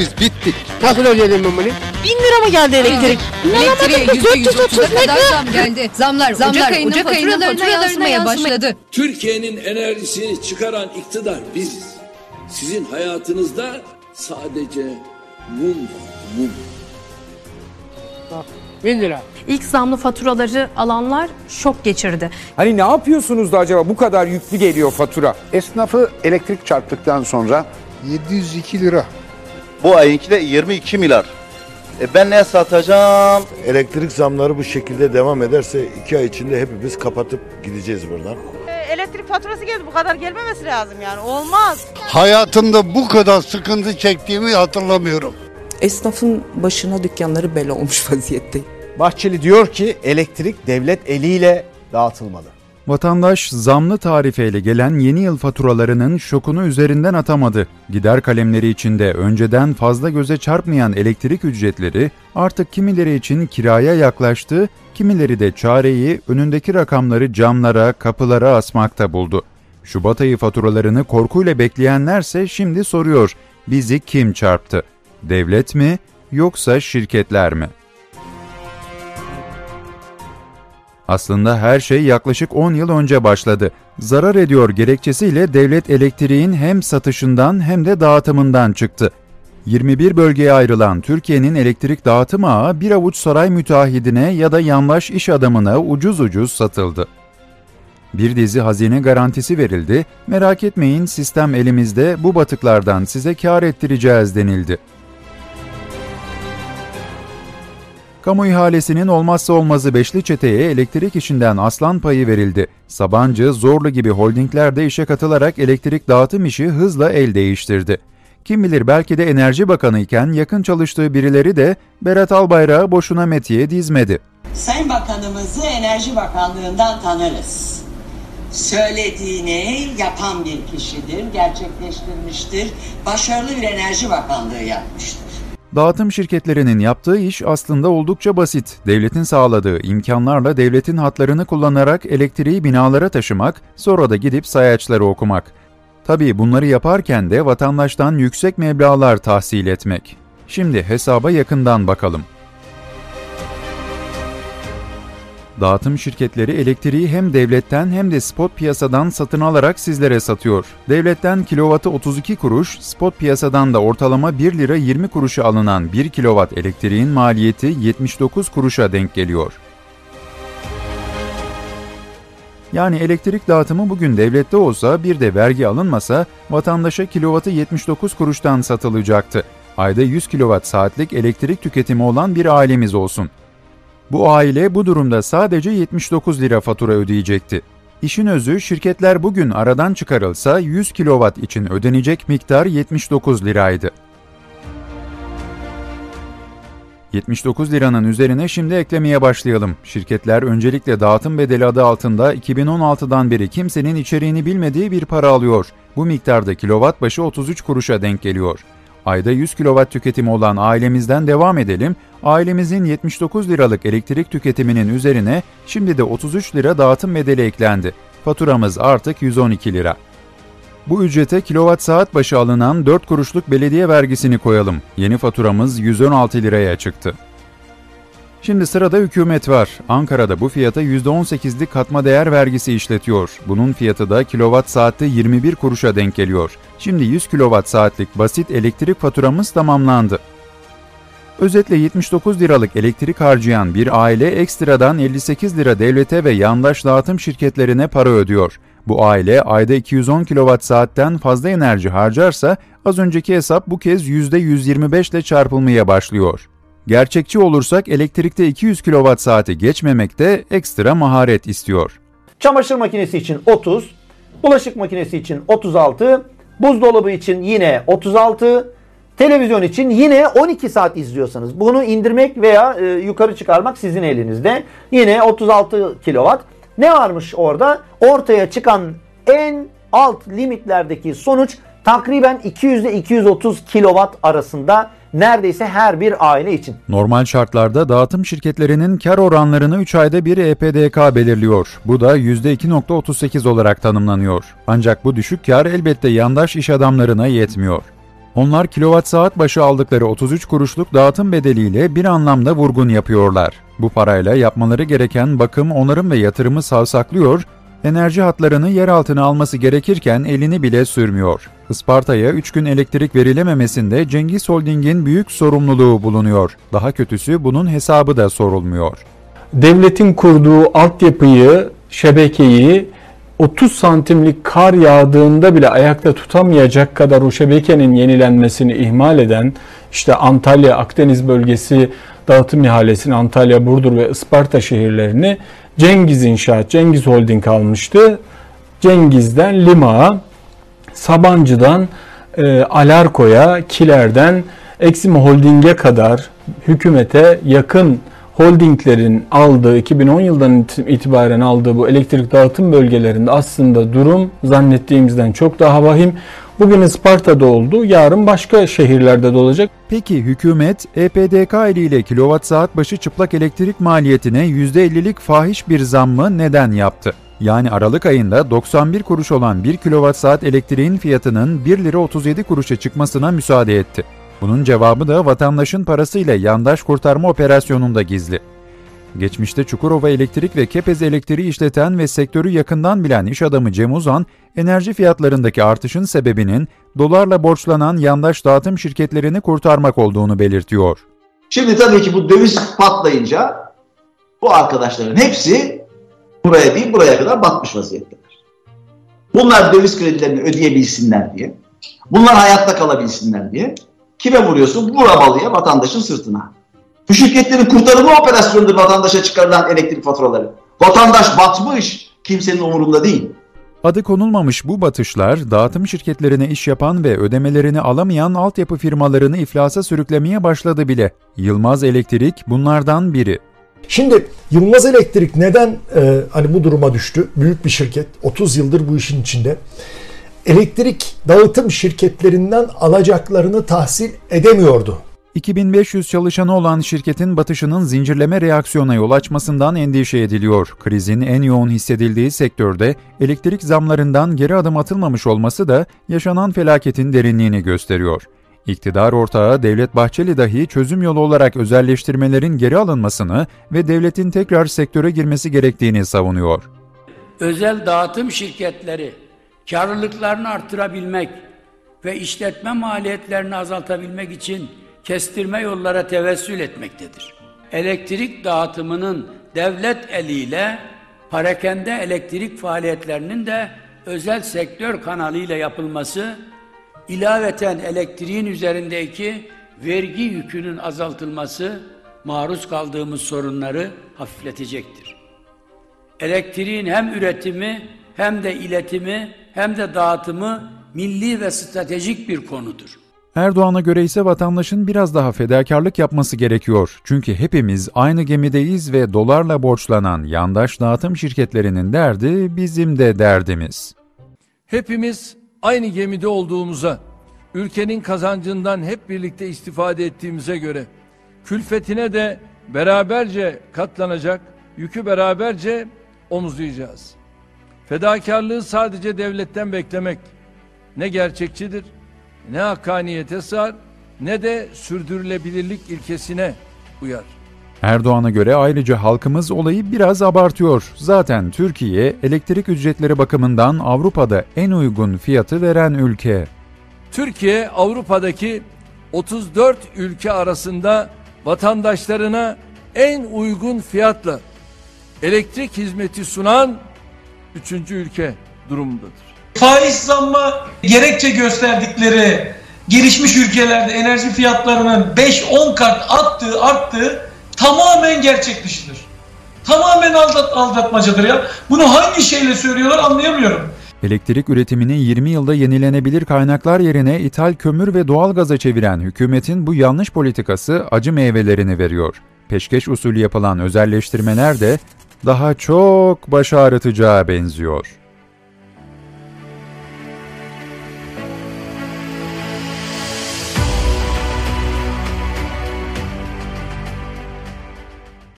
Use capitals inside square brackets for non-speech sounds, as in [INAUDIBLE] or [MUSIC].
Biz bittik. Nasıl ödeyelim ben bunu? Bin lira mı geldi elektrik? İnanamadım. yüz 430 otuza ne kadar zam geldi. Zamlar, zamlar Ocak, ayının faturalarına yansımaya başladı. Türkiye'nin enerjisini çıkaran iktidar biziz. Sizin hayatınızda sadece mum var, mum. Bin lira. İlk zamlı faturaları alanlar şok geçirdi. Hani ne yapıyorsunuz da acaba bu kadar yüklü geliyor fatura? Esnafı elektrik çarptıktan sonra 702 lira. Bu ayınki de 22 milyar. E ben ne satacağım? Elektrik zamları bu şekilde devam ederse iki ay içinde hepimiz kapatıp gideceğiz buradan. Elektrik faturası geldi. Bu kadar gelmemesi lazım yani. Olmaz. Hayatımda bu kadar sıkıntı çektiğimi hatırlamıyorum. Esnafın başına dükkanları bela olmuş [LAUGHS] vaziyette. Bahçeli diyor ki elektrik devlet eliyle dağıtılmalı. Vatandaş zamlı tarifeyle gelen yeni yıl faturalarının şokunu üzerinden atamadı. Gider kalemleri içinde önceden fazla göze çarpmayan elektrik ücretleri artık kimileri için kiraya yaklaştı, kimileri de çareyi önündeki rakamları camlara, kapılara asmakta buldu. Şubat ayı faturalarını korkuyla bekleyenlerse şimdi soruyor, bizi kim çarptı? Devlet mi yoksa şirketler mi? Aslında her şey yaklaşık 10 yıl önce başladı. Zarar ediyor gerekçesiyle devlet elektriğin hem satışından hem de dağıtımından çıktı. 21 bölgeye ayrılan Türkiye'nin elektrik dağıtım ağı bir avuç saray müteahhidine ya da yandaş iş adamına ucuz ucuz satıldı. Bir dizi hazine garantisi verildi, merak etmeyin sistem elimizde bu batıklardan size kar ettireceğiz denildi. Kamu ihalesinin olmazsa olmazı beşli çeteye elektrik işinden aslan payı verildi. Sabancı, Zorlu gibi holdingler de işe katılarak elektrik dağıtım işi hızla el değiştirdi. Kim bilir belki de Enerji Bakanı iken yakın çalıştığı birileri de Berat Albayrak'ı boşuna metiye dizmedi. Sayın Bakanımızı Enerji Bakanlığından tanırız. Söylediğini yapan bir kişidir, gerçekleştirmiştir. Başarılı bir Enerji Bakanlığı yapmıştır. Dağıtım şirketlerinin yaptığı iş aslında oldukça basit. Devletin sağladığı imkanlarla devletin hatlarını kullanarak elektriği binalara taşımak, sonra da gidip sayaçları okumak. Tabii bunları yaparken de vatandaştan yüksek meblağlar tahsil etmek. Şimdi hesaba yakından bakalım. Dağıtım şirketleri elektriği hem devletten hem de spot piyasadan satın alarak sizlere satıyor. Devletten kilovatı 32 kuruş, spot piyasadan da ortalama 1 lira 20 kuruşa alınan 1 kilovat elektriğin maliyeti 79 kuruşa denk geliyor. Yani elektrik dağıtımı bugün devlette olsa bir de vergi alınmasa vatandaşa kilovatı 79 kuruştan satılacaktı. Ayda 100 kilowatt saatlik elektrik tüketimi olan bir ailemiz olsun. Bu aile bu durumda sadece 79 lira fatura ödeyecekti. İşin özü şirketler bugün aradan çıkarılsa 100 kilowatt için ödenecek miktar 79 liraydı. 79 liranın üzerine şimdi eklemeye başlayalım. Şirketler öncelikle dağıtım bedeli adı altında 2016'dan beri kimsenin içeriğini bilmediği bir para alıyor. Bu miktarda kilowatt başı 33 kuruşa denk geliyor. Ayda 100 kW tüketimi olan ailemizden devam edelim. Ailemizin 79 liralık elektrik tüketiminin üzerine şimdi de 33 lira dağıtım bedeli eklendi. Faturamız artık 112 lira. Bu ücrete kilowatt saat başı alınan 4 kuruşluk belediye vergisini koyalım. Yeni faturamız 116 liraya çıktı. Şimdi sırada hükümet var. Ankara'da bu fiyata %18'lik katma değer vergisi işletiyor. Bunun fiyatı da kilowatt saatte 21 kuruşa denk geliyor. Şimdi 100 kilowatt saatlik basit elektrik faturamız tamamlandı. Özetle 79 liralık elektrik harcayan bir aile ekstradan 58 lira devlete ve yandaş dağıtım şirketlerine para ödüyor. Bu aile ayda 210 kilowatt saatten fazla enerji harcarsa az önceki hesap bu kez %125 ile çarpılmaya başlıyor. Gerçekçi olursak elektrikte 200 kWh saati geçmemekte ekstra maharet istiyor. Çamaşır makinesi için 30, bulaşık makinesi için 36, buzdolabı için yine 36, televizyon için yine 12 saat izliyorsanız bunu indirmek veya e, yukarı çıkarmak sizin elinizde. Yine 36 kW. Ne varmış orada? Ortaya çıkan en alt limitlerdeki sonuç takriben 200 ile 230 kW arasında neredeyse her bir aile için. Normal şartlarda dağıtım şirketlerinin kar oranlarını 3 ayda bir EPDK belirliyor. Bu da %2.38 olarak tanımlanıyor. Ancak bu düşük kar elbette yandaş iş adamlarına yetmiyor. Onlar kilowatt saat başı aldıkları 33 kuruşluk dağıtım bedeliyle bir anlamda vurgun yapıyorlar. Bu parayla yapmaları gereken bakım, onarım ve yatırımı savsaklıyor, enerji hatlarını yer altına alması gerekirken elini bile sürmüyor. Isparta'ya 3 gün elektrik verilememesinde Cengiz Holding'in büyük sorumluluğu bulunuyor. Daha kötüsü bunun hesabı da sorulmuyor. Devletin kurduğu altyapıyı, şebekeyi 30 santimlik kar yağdığında bile ayakta tutamayacak kadar o şebekenin yenilenmesini ihmal eden işte Antalya, Akdeniz bölgesi dağıtım ihalesini Antalya, Burdur ve Isparta şehirlerini Cengiz İnşaat, Cengiz Holding almıştı. Cengiz'den Lima'a, Sabancı'dan e, Alarko'ya, Kiler'den Exim Holding'e kadar hükümete yakın holdinglerin aldığı 2010 yıldan itibaren aldığı bu elektrik dağıtım bölgelerinde aslında durum zannettiğimizden çok daha vahim. Bugün Isparta'da oldu, yarın başka şehirlerde de olacak. Peki hükümet EPDK eliyle kilowatt saat başı çıplak elektrik maliyetine %50'lik fahiş bir zammı neden yaptı? Yani Aralık ayında 91 kuruş olan 1 kilowatt saat elektriğin fiyatının 1 lira 37 kuruşa çıkmasına müsaade etti. Bunun cevabı da vatandaşın parasıyla yandaş kurtarma operasyonunda gizli. Geçmişte Çukurova Elektrik ve Kepez Elektriği işleten ve sektörü yakından bilen iş adamı Cem Uzan, enerji fiyatlarındaki artışın sebebinin dolarla borçlanan yandaş dağıtım şirketlerini kurtarmak olduğunu belirtiyor. Şimdi tabii ki bu döviz patlayınca bu arkadaşların hepsi buraya değil buraya kadar batmış vaziyetteler. Bunlar döviz kredilerini ödeyebilsinler diye, bunlar hayatta kalabilsinler diye kime vuruyorsun? Vuramalıya vatandaşın sırtına. Bu şirketlerin kurtarma operasyonunda vatandaşa çıkarılan elektrik faturaları. Vatandaş batmış, kimsenin umurunda değil. Adı konulmamış bu batışlar, dağıtım şirketlerine iş yapan ve ödemelerini alamayan altyapı firmalarını iflasa sürüklemeye başladı bile. Yılmaz Elektrik bunlardan biri. Şimdi Yılmaz Elektrik neden e, hani bu duruma düştü? Büyük bir şirket, 30 yıldır bu işin içinde. Elektrik dağıtım şirketlerinden alacaklarını tahsil edemiyordu. 2500 çalışanı olan şirketin batışının zincirleme reaksiyona yol açmasından endişe ediliyor. Krizin en yoğun hissedildiği sektörde elektrik zamlarından geri adım atılmamış olması da yaşanan felaketin derinliğini gösteriyor. İktidar ortağı Devlet Bahçeli dahi çözüm yolu olarak özelleştirmelerin geri alınmasını ve devletin tekrar sektöre girmesi gerektiğini savunuyor. Özel dağıtım şirketleri karlılıklarını artırabilmek ve işletme maliyetlerini azaltabilmek için kestirme yollara tevessül etmektedir. Elektrik dağıtımının devlet eliyle parakende elektrik faaliyetlerinin de özel sektör kanalıyla yapılması, ilaveten elektriğin üzerindeki vergi yükünün azaltılması maruz kaldığımız sorunları hafifletecektir. Elektriğin hem üretimi hem de iletimi hem de dağıtımı milli ve stratejik bir konudur. Erdoğan'a göre ise vatandaşın biraz daha fedakarlık yapması gerekiyor. Çünkü hepimiz aynı gemideyiz ve dolarla borçlanan yandaş dağıtım şirketlerinin derdi bizim de derdimiz. Hepimiz aynı gemide olduğumuza, ülkenin kazancından hep birlikte istifade ettiğimize göre külfetine de beraberce katlanacak, yükü beraberce omuzlayacağız. Fedakarlığı sadece devletten beklemek ne gerçekçidir ne hakkaniyete sığar ne de sürdürülebilirlik ilkesine uyar. Erdoğan'a göre ayrıca halkımız olayı biraz abartıyor. Zaten Türkiye elektrik ücretleri bakımından Avrupa'da en uygun fiyatı veren ülke. Türkiye Avrupa'daki 34 ülke arasında vatandaşlarına en uygun fiyatla elektrik hizmeti sunan 3. ülke durumundadır faiz zamma gerekçe gösterdikleri gelişmiş ülkelerde enerji fiyatlarının 5-10 kat attığı arttığı tamamen gerçek dışıdır. Tamamen aldat, aldatmacadır ya. Bunu hangi şeyle söylüyorlar anlayamıyorum. Elektrik üretimini 20 yılda yenilenebilir kaynaklar yerine ithal kömür ve doğal gaza çeviren hükümetin bu yanlış politikası acı meyvelerini veriyor. Peşkeş usulü yapılan özelleştirmeler de daha çok baş ağrıtacağı benziyor.